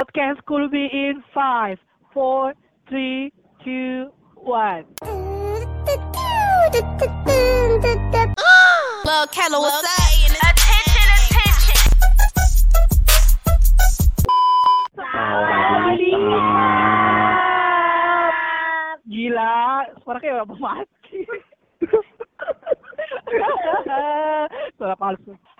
Podcast could be in five, four, three, two, one. Lil Kella, what's up? Attention, attention. Gila, suara kayak bapak mati.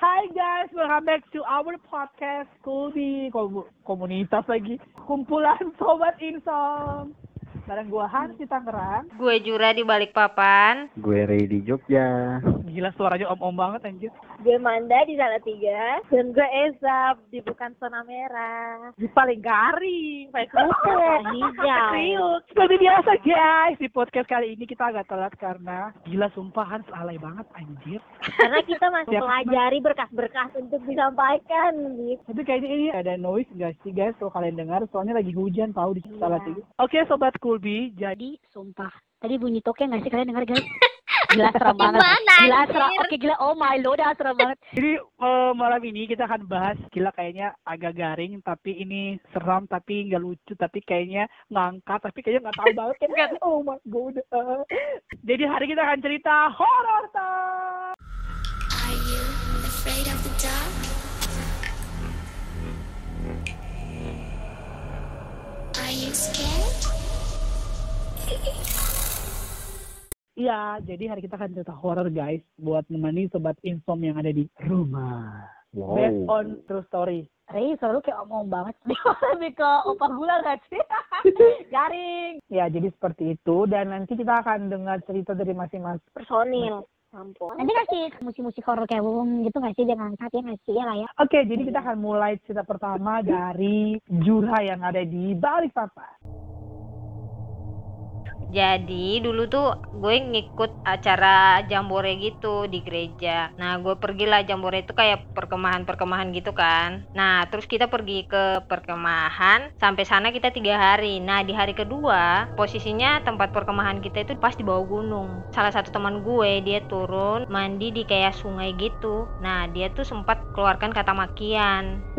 Hai guys, welcome back to our podcast Kom- komunitas lagi. Kumpulan sobat insom. Bareng gua Hans di Tangerang. Gue Jura di Balikpapan. Gue Ray di Jogja. Gila suaranya om-om banget anjir. Gue Manda di Salatiga dan gue Eza di bukan zona merah. Di paling garing, paling kerupuk, Hijau. kriuk. Seperti biasa guys, di podcast kali ini kita agak telat karena gila sumpah Hans alay banget anjir. Karena kita masih Siap. pelajari berkas-berkas untuk disampaikan gitu. Tapi kayaknya ini ada noise guys sih guys kalau kalian dengar soalnya lagi hujan tahu di Iya. Salatiga. Oke sobat Kulbi, jadi sumpah, tadi bunyi toke nggak sih kalian dengar guys? Gila serem banget. Gimana, Gila serem. Oke gila, oh my lord, serem banget. Jadi eh, malam ini kita akan bahas gila kayaknya agak garing tapi ini seram tapi nggak lucu tapi kayaknya ngangkat tapi kayaknya nggak tahu banget kan oh my god eh. jadi hari kita akan cerita horor time Are you afraid of the dark? Iya jadi hari kita akan cerita horor guys buat nemani sobat insom yang ada di rumah based Wow. on true story Rey, suara lu kayak omong banget. Lebih ke opak gula gak sih? Garing. ya jadi seperti itu dan nanti kita akan dengar cerita dari masing-masing Personil. Ampun. Nanti kasih musik-musik horor kayak wong gitu gak sih? Jangan ngangkat ya gak sih ya lah ya. Oke, jadi kita akan mulai cerita pertama dari Jura yang ada di Balikpapan. Jadi dulu tuh gue ngikut acara jambore gitu di gereja. Nah gue pergilah jambore itu kayak perkemahan-perkemahan gitu kan. Nah terus kita pergi ke perkemahan sampai sana kita tiga hari. Nah di hari kedua posisinya tempat perkemahan kita itu pas di bawah gunung. Salah satu teman gue dia turun mandi di kayak sungai gitu. Nah dia tuh sempat keluarkan kata makian.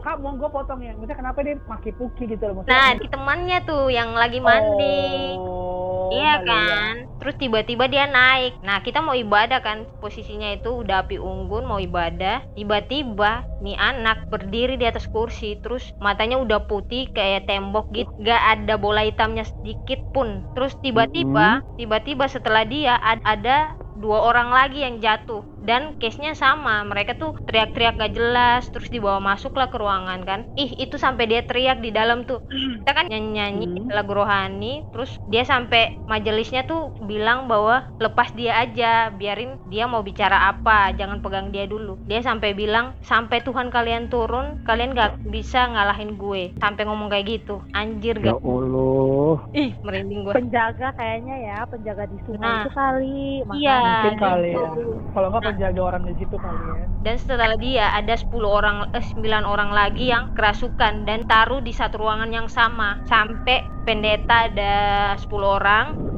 Kak, mau gue potong ya. Maksudnya kenapa dia maki puki gitu loh? Maksudnya Nah di temannya tuh yang lagi mandi. Oh, Iya kali kan, terus tiba-tiba dia naik. Nah kita mau ibadah kan, posisinya itu udah api unggun mau ibadah. Tiba-tiba nih anak berdiri di atas kursi, terus matanya udah putih kayak tembok gitu, gak ada bola hitamnya sedikit pun. Terus tiba-tiba, tiba-tiba setelah dia ad- ada dua orang lagi yang jatuh dan case-nya sama mereka tuh teriak-teriak gak jelas terus dibawa masuklah ke ruangan kan ih itu sampai dia teriak di dalam tuh kita kan nyanyi-nyanyi Hmm. lagu rohani terus dia sampai majelisnya tuh bilang bahwa lepas dia aja biarin dia mau bicara apa jangan pegang dia dulu dia sampai bilang sampai Tuhan kalian turun kalian gak bisa ngalahin gue sampai ngomong kayak gitu anjir Ya gak Allah. ih merinding gue Penjaga kayaknya ya, penjaga di sungai Nah. itu kali. Iya. Mungkin kali ya. Kalau nggak penjaga orang di situ kali ya. dan setelah dia ada 10 orang eh 9 orang lagi yang kerasukan dan taruh di satu ruangan yang sama sampai pendeta ada 10 orang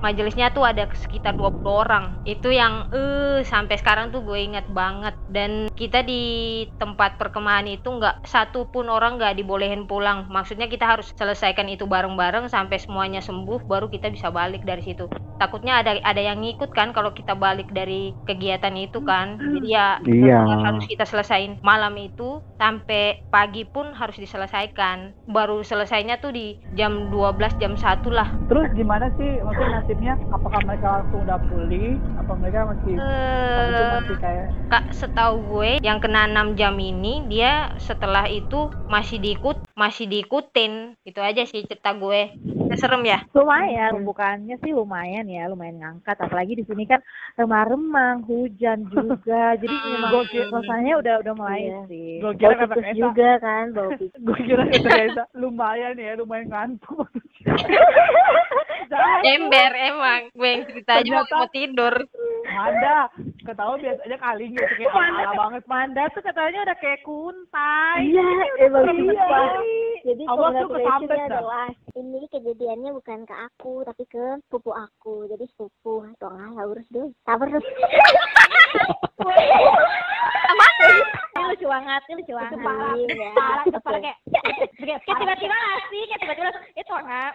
majelisnya tuh ada sekitar 20 orang. Itu yang eh sampai sekarang tuh gue ingat banget. Dan kita di tempat perkemahan itu nggak satu pun orang nggak dibolehin pulang. Maksudnya kita harus selesaikan itu bareng-bareng sampai semuanya sembuh baru kita bisa balik dari situ. Takutnya ada ada yang ngikut kan kalau kita balik dari kegiatan itu kan. Jadi ya Iya. harus kita selesain malam itu sampai pagi pun harus diselesaikan. Baru selesainya tuh di jam 12 jam 1 lah. Terus gimana sih? Maksudnya nasibnya? Apakah mereka langsung udah pulih? Apa mereka masih waktu itu eh masih kayak kak setahu gue yang kena 6 jam ini dia setelah itu masih diikut masih diikutin itu aja sih cerita gue Ya, serem ya Lumayan, bukannya sih lumayan ya, lumayan ngangkat. Apalagi di sini kan remang-remang, hujan juga. Jadi Hmm, memang suasananya udah udah mulai sih. Gue kira Bau kata Esa. juga kan, bau gue kira kata Reza, lumayan ya, lumayan ngantuk. Ember emang gue yang cerita aja mau, mau tidur Manda, ketawa biasanya kali gitu kayak ala banget. Manda tuh katanya udah kayak kuntai. Iya, emang Iya. Jadi Allah tuh dah. adalah ini kejadiannya bukan ke aku tapi ke sepupu aku. Jadi sepupu atau enggak ya urus dulu. Sabar terus. Ini lucu banget, ini lucu banget. parah, parah itu parah kayak kayak kayak tiba-tiba asik kayak tiba-tiba langsung itu enggak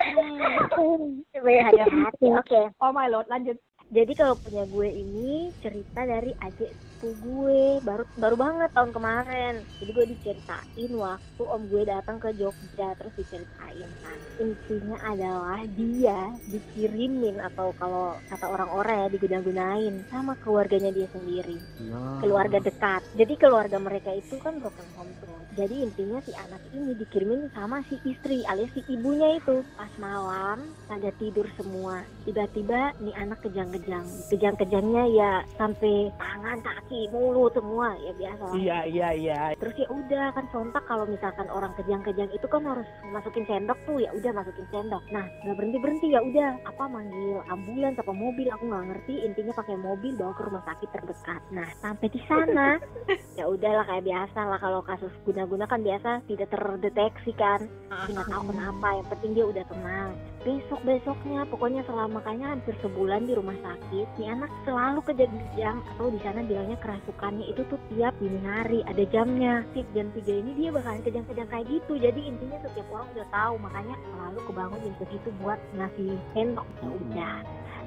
Iya, hati-hati. Oke. oh my lord lanjut Jadi kalau punya gue ini cerita dari adik sepupu gue baru baru banget tahun kemarin. Jadi gue diceritain waktu om gue datang ke Jogja terus diceritain kan. Intinya adalah dia dikirimin atau kalau kata orang-orang ya diguna-gunain sama keluarganya dia sendiri, Ya. keluarga dekat. Jadi keluarga mereka itu kan broken home tuh. Jadi intinya si anak ini dikirimin sama si istri alias si ibunya itu. Pas malam pada tidur semua. Tiba-tiba nih anak kejang-kejang. Kejang-kejangnya ya sampai tangan, kaki, mulut semua ya biasa. Iya iya iya. Terus ya udah kan sontak kalau misalkan orang kejang-kejang itu kan harus masukin sendok tuh ya udah masukin sendok. Nah nggak berhenti berhenti ya udah apa manggil ambulans apa mobil aku nggak ngerti intinya pakai mobil bawa ke rumah sakit terdekat. Nah sampai di sana ya udahlah kayak biasa lah kalau kasus guna-guna kan biasa tidak terdeteksi kan. Nggak tahu kenapa yang penting dia udah tenang. Besok besoknya pokoknya selama kayaknya hampir sebulan di rumah sakit si anak selalu kejang-kejang atau di sana bilangnya kerasukannya itu tuh tiap dini hari ada jamnya. Si jam 3 ini dia bakalan kejang-kejang kayak gitu jadi intinya setiap orang udah tahu makanya selalu kebangun jam segitu buat ngasih sendok. Ya udah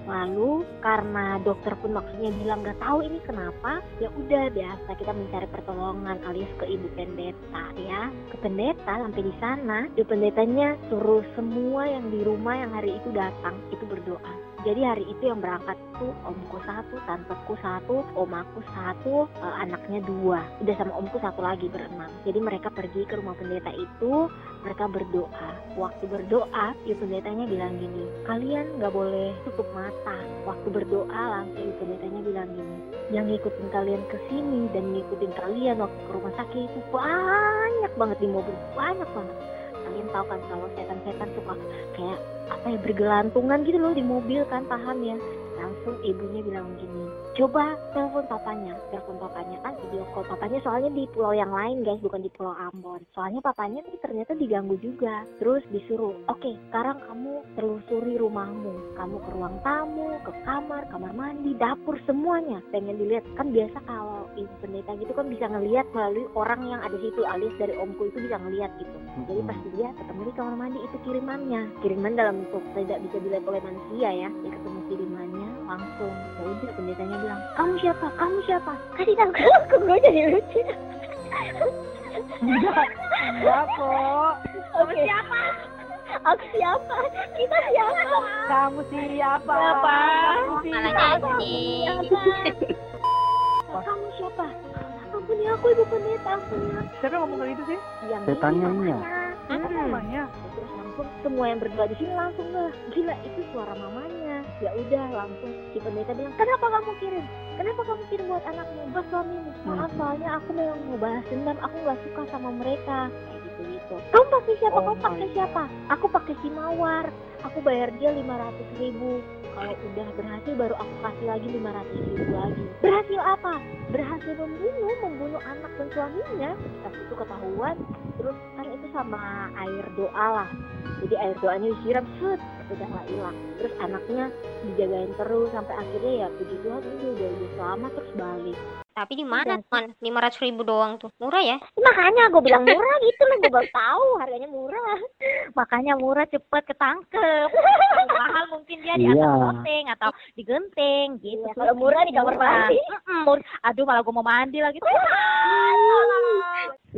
Lalu karena dokter pun maksudnya bilang nggak tahu ini kenapa, ya udah biasa kita mencari pertolongan alias ke ibu pendeta ya. Ke pendeta sampai di sana, ibu pendetanya suruh semua yang di rumah yang hari itu datang itu berdoa. Jadi hari itu yang berangkat tuh omku satu, tanteku satu, omaku satu, eh, anaknya dua. Udah sama omku satu lagi berenam. Jadi mereka pergi ke rumah pendeta itu, mereka berdoa. Waktu berdoa, ibu pendetanya bilang gini, kalian nggak boleh tutup mata. Waktu berdoa langsung ibu pendetanya bilang gini, yang ngikutin kalian ke sini dan ngikutin kalian waktu ke rumah sakit itu banyak banget di mobil, banyak banget. Kalian tahu kan kalau setan-setan suka kayak apa bergelantungan gitu loh di mobil kan paham ya langsung ibunya bilang gini coba telepon papanya. Telepon papanya kan video call. Papanya soalnya di pulau yang lain guys bukan di pulau Ambon. Soalnya papanya tuh ternyata diganggu juga. Terus disuruh oke sekarang kamu telusuri rumahmu. Kamu ke ruang tamu ke kamar kamar mandi dapur semuanya. Pengen dilihat. Kan biasa kalau ibu pendeta gitu kan bisa ngelihat melalui orang yang ada situ alias dari omku itu bisa ngelihat gitu. Jadi pas dia ketemu di kamar mandi itu kirimannya. Kiriman dalam bentuk tidak bisa dilihat oleh manusia ya dia ketemu kirimannya langsung ya udah pendetanya bilang kamu siapa kamu siapa kasih tahu aku gue jadi lucu Enggak kok. aku siapa aku siapa kita siapa Kamu siapa? Siapa? Kamu siapa? kamu siapa ampun ya aku ibu pendeta Siapa yang ngomong kayak gitu sih? yang Setannya ini iya. Apa Hmm. namanya? terus langsung semua yang berdoa di sini langsung lah gila itu suara mamanya ya udah langsung si pendeta bilang kenapa kamu kirim? Kenapa kamu kirim buat anakmu? Buat suamimu. Maaf soalnya aku memang mau balas dendam aku nggak suka sama mereka. Kayak gitu gitu kamu pakai siapa? Oh kamu pakai siapa? Aku pakai si mawar. Aku bayar dia lima ratus ribu. Kalau udah berhasil baru aku kasih lagi lima ratus ribu lagi. Berhasil apa? Berhasil membunuh membunuh anak dan suaminya. Pas itu ketahuan. Terus kan itu sama air doa lah jadi air doanya disiram set udah nggak hilang. Terus anaknya dijagain terus sampai akhirnya ya puji Tuhan ini udah udah selamat terus balik. Tapi di mana teman? Lima ratus ribu doang tuh, murah ya? makanya gue bilang murah gitu loh gue baru tahu harganya murah. Makanya murah cepet ketangkep. Mahal mungkin dia di Iya. atas loteng atau di genteng gitu Iya, kalau murah di kamar mandi. Aduh malah gue mau mandi lagi.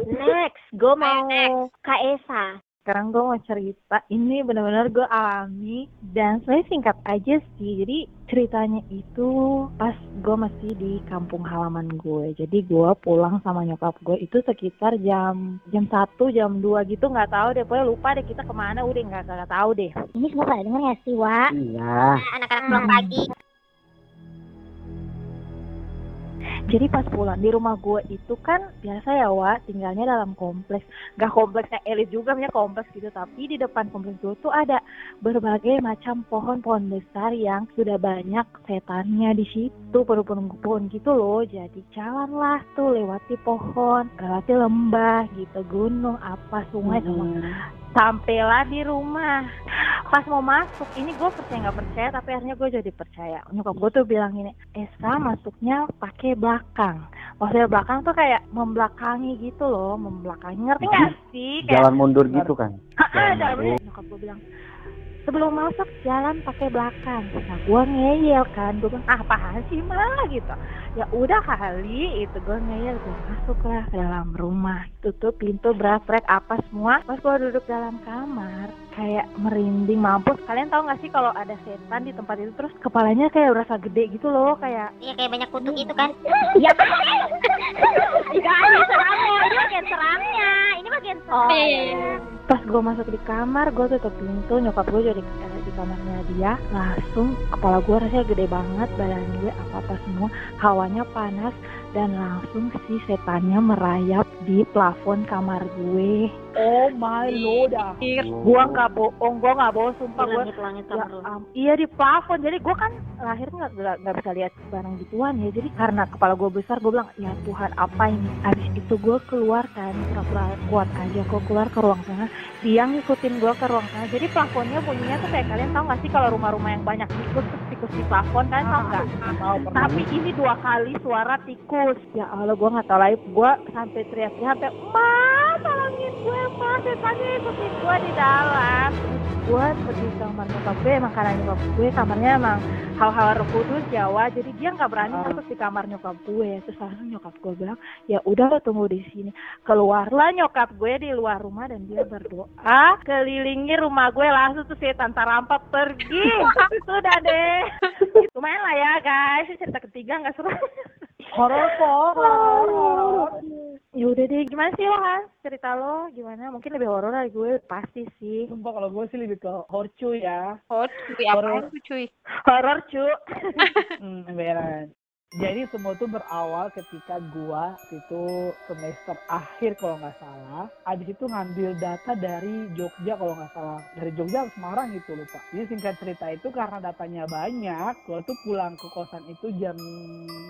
Next gue mau Kak Esa sekarang gue mau cerita ini benar-benar gue alami dan saya singkat aja sih jadi ceritanya itu pas gue masih di kampung halaman gue jadi gue pulang sama nyokap gue itu sekitar jam jam satu jam 2 gitu nggak tahu deh pokoknya lupa deh kita ke mana udah nggak nggak tahu deh ini semua pada denger ya sih Wak Iya. Anak-anak pulang pagi. Jadi pas pulang di rumah gue itu kan biasa ya Wak tinggalnya dalam kompleks. Gak kompleksnya elit juga punya kompleks gitu. Tapi di depan kompleks gue tuh ada berbagai macam pohon-pohon besar yang sudah banyak setannya di situ Pohon-pohon gitu loh. Jadi jalan lah tuh lewati pohon Lewati lembah gitu Gunung apa sungai sama sampailah di rumah. Pas mau masuk ini gue percaya nggak percaya tapi akhirnya gue jadi percaya. Nyokap gue tuh bilang ini Esa masuknya pakai belakang. Maksudnya belakang tuh kayak membelakangi gitu loh membelakangi. Ngerti nggak sih? Kayak Jalan mundur gitu kan. Ah, Jalan jalan mundur. mundur. nyokap gue bilang sebelum masuk jalan pakai belakang. Nah gue ngeyel kan. Gue bilang ah apaan sih mah gitu. Ya udah kali itu gue ngeyel gue masuk lah ke dalam rumah. Tutup pintu brafrek apa semua. Pas gue duduk dalam kamar kayak merinding mampus kalian tahu nggak sih kalau ada setan di tempat itu terus kepalanya kayak berasa gede gitu loh kayak Iya kayak banyak kutuk itu kan. ya Enggak ada serangnya, ini bagian serangnya. Ini bagian Oh, serangnya. pas gue masuk di kamar gue tutup pintu nyokap gue jadi di kamarnya dia langsung kepala gue rasanya gede banget badan gue apa apa semua hawanya panas dan langsung si setannya merayap di plafon kamar gue Oh my lord. ah. gue nggak bohong gue nggak bohong sumpah gue langit-langit Ya, kamar lu. am- iya di plafon jadi gue kan lahir nggak nggak bisa lihat barang gituan ya jadi karena kepala gue besar gue bilang ya Tuhan apa ini habis itu gue keluar kan pura-pura kuat aja gue keluar ke ruang tengah dia ngikutin gue ke ruang tengah jadi plafonnya bunyinya tuh kayak kalian tahu nggak sih kalau rumah-rumah yang banyak tikus tikus di plafon kan tahu nggak Tahu pernah. tapi ini dua kali suara tikus ya Allah gue nggak tahu lagi gue sampai teriak-teriak sampai mas tolongin gue mas setannya ikutin gue di dalam. Gue pergi ke kamar nyokap gue emang karena nyokap gue kamarnya emang hal-hal kudus Jawa jadi dia nggak berani Ah. masuk di kamar nyokap gue. Terus langsung nyokap gue bilang ya udah lo tunggu di sini. Keluarlah nyokap gue di luar rumah dan dia berdoa kelilingi rumah gue langsung tuh setan tarampak pergi. Sudah deh. Lumayan lah ya guys. Cerita ketiga nggak seru Horor kok. Horor. ya udah deh gimana sih lo cerita lo gimana mungkin lebih horor dari gue pasti sih Sumpah kalau gue sih lebih ke horror cuy ya. Cuy, apa itu cuy? horor cu Hmm, beneran. Jadi semua tuh berawal ketika gua itu semester akhir kalau nggak salah. Abis itu ngambil data dari Jogja kalau nggak salah. Dari Jogja ke Semarang gitu lupa. Jadi singkat cerita itu karena datanya banyak, gua tuh pulang ke kosan itu jam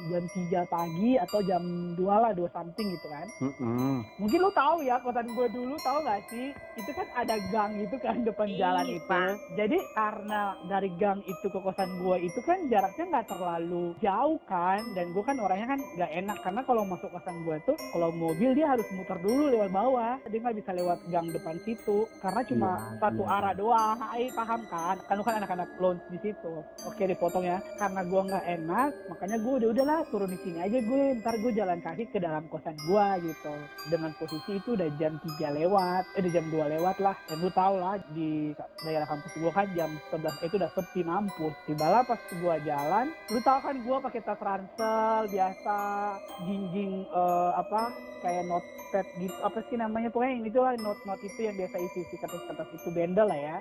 jam 3 pagi atau jam 2 lah, 2 something gitu kan. Mm-mm. Mungkin lo tahu ya kosan gue dulu tahu nggak sih? Itu kan ada gang itu kan depan jalan Iya, itu. Pak. Jadi karena dari gang itu ke kosan gue itu kan jaraknya nggak terlalu jauh kan, dan gue kan orangnya kan nggak enak karena kalau masuk kosan gue tuh kalau mobil dia harus muter dulu lewat bawah, dia nggak bisa lewat gang depan situ karena cuma Iya, satu iya. arah doang. Hai paham kan? Kan lu kan anak-anak lounge di situ. Oke dipotong ya. Karena gue nggak enak, makanya gue udah udahlah turun di sini aja gue. Ntar gue jalan kaki ke dalam kosan gue gitu. Dengan posisi itu udah jam 3 lewat, eh udah jam 2 lewat lah. Dan lu tau lah di daerah kampus gue kan jam 11 itu udah sepi mampus. Tibalah pas gue jalan, lu tau kan gue pakai tas ransel biasa, jinjing eh, apa kayak notepad gitu apa sih namanya? Pokoknya ini tuh lah note-note itu yang biasa isi isi kertas-kertas itu bendel lah ya.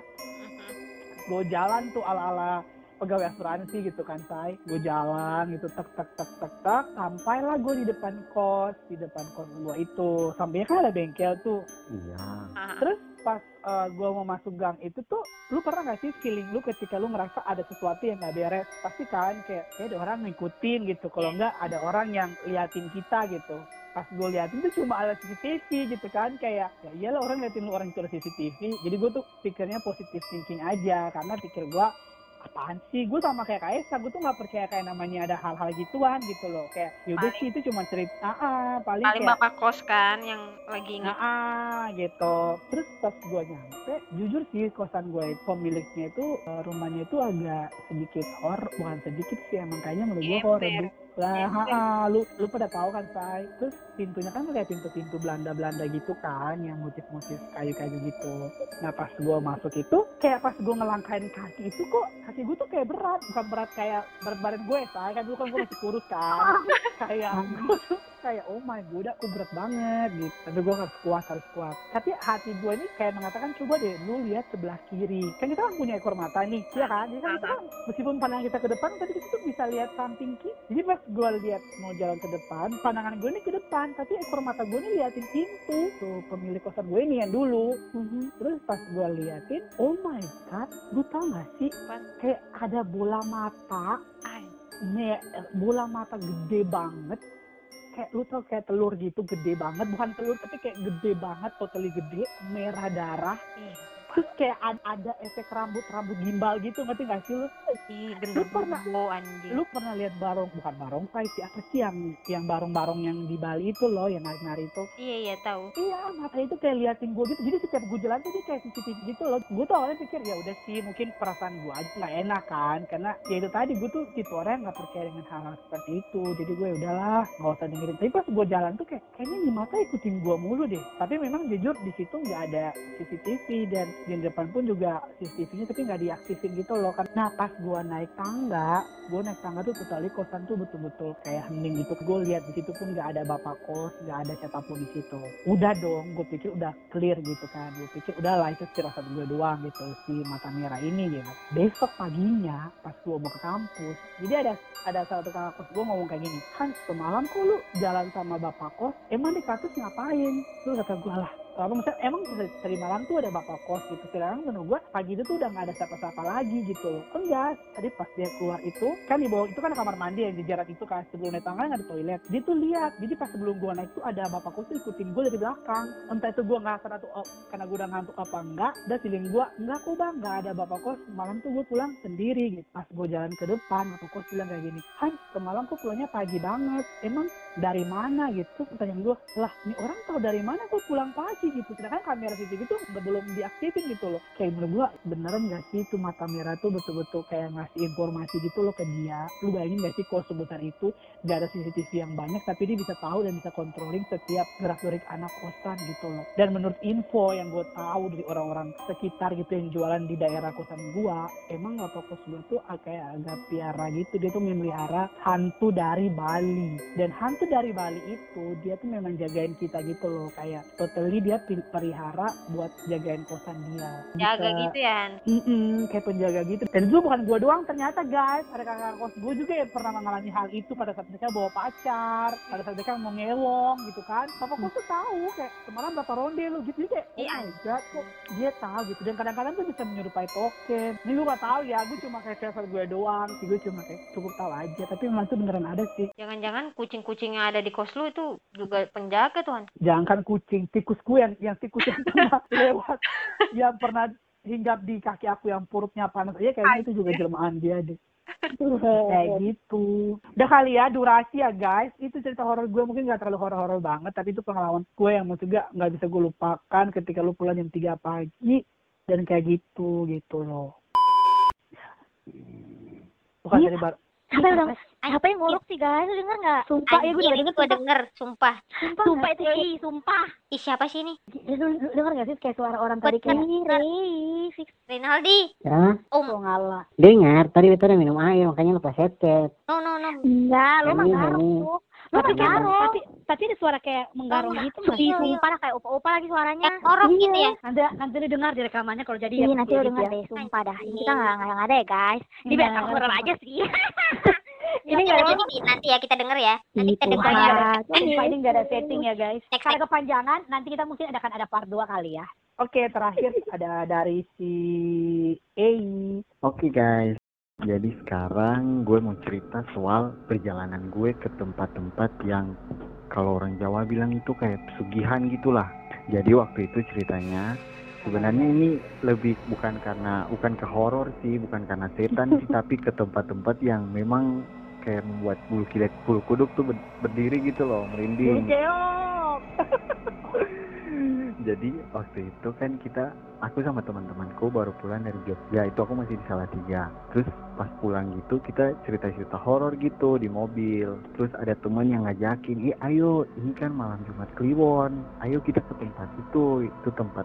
Gue jalan tuh ala-ala pegawai asuransi gitu kan say gue jalan gitu tek tek tek tek tek. Sampailah gue di depan kos di depan kos gue itu. Sampainya kan ada bengkel tuh. Iya. terus pas gue mau masuk gang itu tuh lu pernah gak sih feeling lu ketika lu ngerasa ada sesuatu yang gak beres? Pasti kan kayak kayak ada orang ngikutin gitu. Kalau enggak ada orang yang liatin kita gitu. Pas gue liatin tuh cuma ada CCTV gitu kan kayak ya iyalah orang liatin lu orang itu ada CCTV jadi gue tuh pikirnya positif thinking aja karena pikir gue apaan sih gue sama kayak Kaisa gue tuh nggak percaya kayak namanya ada hal-hal gituan gitu loh kayak yaudah Paling- sih itu cuma cerita ah, ah, paling, Paling kayak bapak kos kan yang lagi Nah, nge- ah, gitu. Terus pas gue nyampe, jujur sih kosan gue pemiliknya itu eh, rumahnya itu agak sedikit horor, bukan sedikit sih emang kayaknya menurut gue horor. Lah, Ember. ha, ah, lu lu pada tahu kan, say. Terus pintunya kan kayak pintu-pintu Belanda-Belanda gitu kan, yang motif-motif kayu-kayu gitu. Nah, pas gue masuk itu, kayak pas gue ngelangkain kaki itu kok kaki gue tuh kayak berat, bukan berat kayak berat badan gue, say. Kan dulu kan gue masih kurus kan. kayak gue tuh kayak oh my god aku berat banget gitu. Tapi gue harus kuat harus kuat. Tapi hati gue ini kayak mengatakan coba deh lu lihat sebelah kiri. Kan kita kan punya ekor mata nih ya kan? Jadi kan kita kan meskipun pandangan kita ke depan tapi kita tuh bisa lihat samping kiri jadi pas gue lihat mau jalan ke depan pandangan gue ini ke depan tapi ekor mata gue ini liatin pintu. Tuh pemilik kosan gue ini yang dulu. Terus pas gue liatin oh my god lu tau gak sih? Kayak ada bola mata. Ay. ini bola mata gede banget kayak lu tau kayak telur gitu gede banget. Bukan telur tapi kayak gede banget totally gede merah darah. Ih, terus kayak ad- ada efek rambut rambut gimbal gitu ngerti gak sih lu? Ih, Lu pernah- anjing. lu pernah lihat barong bukan barongsai sih apa sih yang yang barong-barong yang di Bali itu loh yang nari-nari itu? Iya, iya tahu. iya mata itu kayak liatin gue gitu. Jadi setiap gue jalan tuh dia kayak CCTV gitu loh. Gue tuh awalnya pikir ya udah sih mungkin perasaan gue aja nggak enak kan. Karena ya itu tadi gue tuh tipe orang yang nggak percaya dengan hal-hal seperti itu. Jadi gue ya udahlah nggak usah dengerin. Tapi pas gue jalan tuh kayak kayaknya nih mata ikutin gue mulu deh. Tapi memang jujur di situ nggak ada CCTV dan di depan pun juga CCTV-nya tapi nggak diaktifin gitu loh. Nah pas gue naik tangga gue naik tangga tuh totally kosan tuh betul-betul kayak hening gitu. Gue lihat di situ pun nggak ada bapak kos nggak ada siapa pun di situ. Udah dong gue pikir udah clear gitu kan. Gue pikir udahlah itu firasat gue doang gitu si mata merah ini gitu. Besok paginya pas gue mau ke kampus jadi ada ada salah satu kakak kos gue ngomong kayak gini kan semalam kok lu jalan sama bapak kos emang di kampus ngapain? Terus kata gue lah apa maksudnya emang dari malam tuh ada bapak kos gitu. Sedangkan menurut gue pagi itu tuh udah nggak ada siapa-siapa lagi gitu. Loh enggak. Tadi pas dia keluar itu kan di bawah itu kan kamar mandi yang di jarak itu kan sebelum naik tangga nggak ada toilet. Dia tuh lihat. Jadi pas sebelum gue naik tuh ada bapak kos tuh ikutin gue dari belakang. Entah itu gue nggak sadar tuh oh, karena gue udah ngantuk apa enggak dan feeling gue enggak kok bang nggak ada bapak kos malam tuh gue pulang sendiri gitu. Pas gue jalan ke depan bapak kos bilang kayak gini Han semalam kok pulangnya pagi banget. Emang dari mana? Gitu. Pertanyaan gue lah ini orang tahu dari mana kok pulang pagi gitu. Sedangkan kamera CCTV itu nggak belum diaktifin gitu loh. Kayak menurut gue beneran nggak sih itu mata merah tuh betul-betul kayak ngasih informasi gitu loh ke dia? Lu bayangin nggak sih kos sebesar itu nggak ada CCTV yang banyak tapi dia bisa tahu dan bisa controlling setiap gerak gerik anak kosan gitu loh. Dan menurut info yang gue tahu dari orang-orang sekitar gitu yang jualan di daerah kosan gua emang bapak kos gua tuh kayak agak piara gitu. Dia tuh memelihara hantu dari Bali. Dan hantu dari Bali itu dia tuh memang jagain kita gitu loh. Kayak totally dia pil- pelihara buat jagain kosan dia Jaga Bisa- gitu ya. Han. Mm-mm, kayak penjaga gitu. Dan itu bukan gua doang ternyata guys. Ada kakak kos gue juga yang pernah mengalami hal itu pada saat mereka bawa pacar. Pada saat mereka mau ngewong gitu kan. Papa kos tuh tahu kayak semalam berapa ronde lu gitu. Jadi kayak oh Iya. my god kok dia tahu gitu. Dan kadang-kadang tuh bisa menyerupai token. Ini gue gak tahu ya. Gue cuma kayak firasat gue doang. Sih gue cuma kayak cukup tahu aja. Tapi memang itu beneran ada sih. Jangan-jangan kucing-kucing yang ada di kos lu itu juga penjaga tuhan. Jangan kucing. Tikus gue yang, yang tikus yang pernah lewat. Yang pernah hinggap di kaki aku yang perutnya panas aja kayaknya itu juga jelmaan dia deh. kayak gitu. Udah kali ya durasi ya guys. Itu cerita horor gue mungkin gak terlalu horor-horor banget, tapi itu pengalaman gue yang menurut juga nggak bisa gue lupakan ketika lu pulang jam 3 pagi dan kayak gitu gitu loh. Bukan Iya. dari bar. Udah apa yang ngorok sih guys? Lu denger nggak? Sumpah ya gue Anjir, udah ini denger sumpah. denger, sumpah. Sumpah, sumpah itu ih, sumpah. Ih, siapa sih ini? Ya, Lu, lu denger gak sih kayak suara orang tadi kayak Rey, Rinaldi. Ya, Oh, lo ngalah. dengar. Tadi betul udah minum air, makanya lepas headset. no, no, no. Enggak, lo mah ini. tuh. Tapi mah garong. tapi tapi ada suara kayak menggarong Oh, gitu nggak sih? Ih, sumpah lah kayak opa-opa lagi suaranya. Ngorok gitu ya. Nanti nanti lu dengar di rekamannya kalau jadi Iya, ya. nanti lo gitu denger ya. deh, sumpah dah. Ini kita nggak nggak ada ya guys. Ini biar Nggak. horor aja sih. Ini nggak nanti ya kita denger ya. Nanti kita denger ya. Tuhan. Sumpah ini nggak ada setting ya guys. Next, Karena kepanjangan nanti kita mungkin akan ada part 2 kali ya. Oke, terakhir ada dari si Ei. Oke guys, jadi sekarang gue mau cerita soal perjalanan gue ke tempat-tempat yang kalau orang Jawa bilang itu kayak pesugihan gitulah. Jadi waktu itu ceritanya sebenarnya ini lebih bukan karena bukan ke horor sih, bukan karena setan sih, tapi ke tempat-tempat yang memang kayak membuat bulu kidek bulu kuduk tuh ber- berdiri gitu loh, merinding. Jadi waktu itu kan kita, aku sama teman-temanku baru pulang dari Jogja. Itu aku masih di Salatiga. Terus pas pulang gitu kita cerita-cerita horor gitu di mobil. Terus ada teman yang ngajakin, eh ayo ini kan malam Jumat Kliwon. Ayo kita ke tempat itu. Itu tempat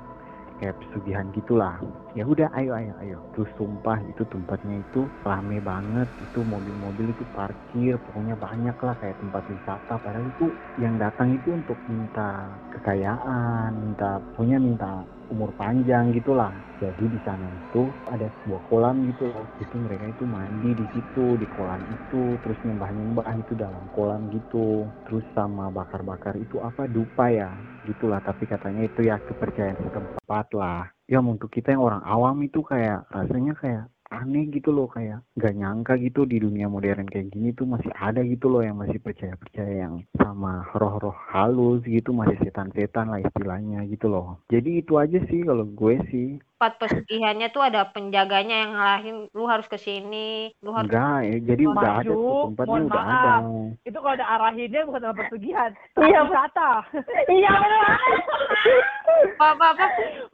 kayak pesugihan gitulah. Ya udah ayo ayo ayo. Terus sumpah itu tempatnya itu rame banget. Itu mobil-mobil itu parkir. Pokoknya banyak lah kayak tempat wisata. Padahal itu yang datang itu untuk minta kekayaan, minta punya minta umur panjang gitulah. Jadi di sana itu ada sebuah kolam gitu loh. Itu mereka itu mandi di situ di kolam itu, terus nyembah-nyembah itu dalam kolam gitu. Terus sama bakar-bakar itu apa dupa ya, gitulah. Tapi katanya itu ya kepercayaan setempat lah. Ya untuk kita yang orang awam itu kayak rasanya kayak aneh gitu loh kayak nggak nyangka gitu di dunia modern kayak gini tuh masih ada gitu loh yang masih percaya percaya yang sama roh-roh halus gitu masih setan-setan lah istilahnya gitu loh jadi itu aja sih kalau gue sih Tempat pesugihannya tuh ada penjaganya yang ngalahin lu harus ke sini, lu harus enggak ya jadi udah ada tuh Maju, tempatnya mohon udah maaf. ada Itu kalau ada arahinnya bukan tempat persugihan. Iya, wisata. Iya benar. apa apa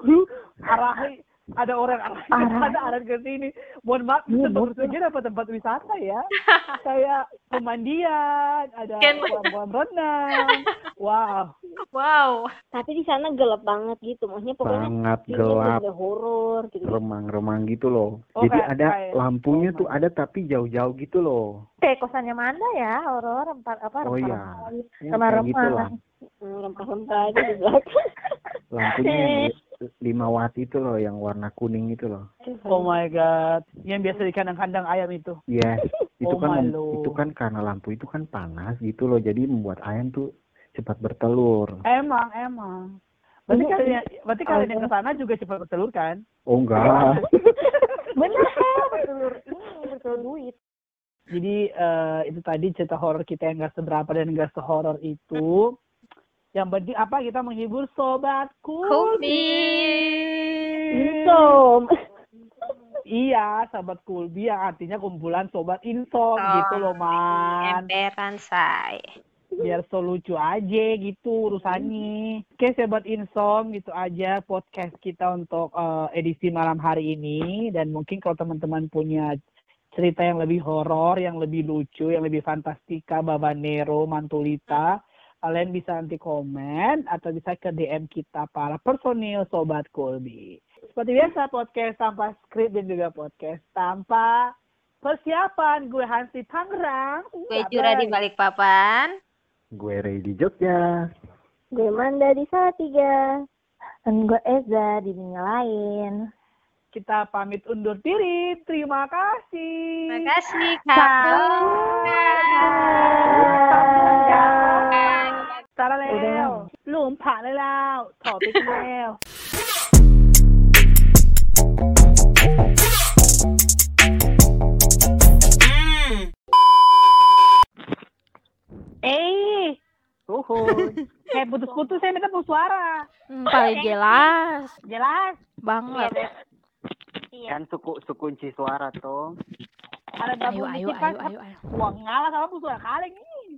Lu arahi ada orang ke Arah. sana, arahin ke sini. Mohon maaf, itu Iya, tempat betul. persugihan apa tempat wisata ya? Kayak pemandian, ada kolam-kolam renang. Wow. wow Tapi di sana gelap banget gitu. Maksudnya pokoknya sangat filmnya gelap horor gitu. remang-remang gitu loh Oh, jadi kayak- ada kayak- lampunya oh tuh ada tapi jauh-jauh gitu loh Kayak kosannya Manda ya, horor empat apa oh iya. Ya, Sama kayak gitu remah. lah Hmm, itu di belakang. lampunya yang 5 watt itu loh yang warna kuning itu loh Oh my god. Yang biasa di kandang-kandang ayam itu. Yes, itu Oh kan itu kan karena lampu itu kan panas gitu loh, jadi membuat ayam tuh cepat bertelur. Emang, emang. Berarti kalian, berarti kalian yang ke sana juga cepat bertelur kan? Oh enggak, Bener kan? Bertelur ini bertelur duit. Jadi eh, itu tadi cerita horor kita yang gak seberapa dan gak sehoror itu. Yang penting apa kita menghibur sobatku. Insom. Iya, sahabat Kulbi yang artinya kumpulan sobat insom gitu loh, Man. emperan say Biar so lucu aja gitu urusannya. Oke, sahabat insom gitu aja podcast kita untuk eh, edisi malam hari ini dan mungkin kalau teman-teman punya cerita yang lebih horor, yang lebih lucu, yang lebih fantastika, Babanero, Mantulita, kalian bisa nanti komen atau bisa ke DM kita para personil Sobat Kolbi. Seperti biasa podcast tanpa skrip dan juga podcast tanpa persiapan. Gue Hansi Tangerang. gue Jura di balik papan gue Ray di Jogja. Gue Manda di Salatiga. Dan gue Eza di dunia lain. Kita pamit undur diri. Terima kasih. terima kasih kak topic now Eh, Kayak putus-putus saya minta putus suara. Hmm, paling jelas. Jelas. Banget. Iya. iya. Kan suku suku kunci suara tuh. Ada ayo, ayo, ayo, ayo, ayo. uang ngalah sama putus suara kaleng ini.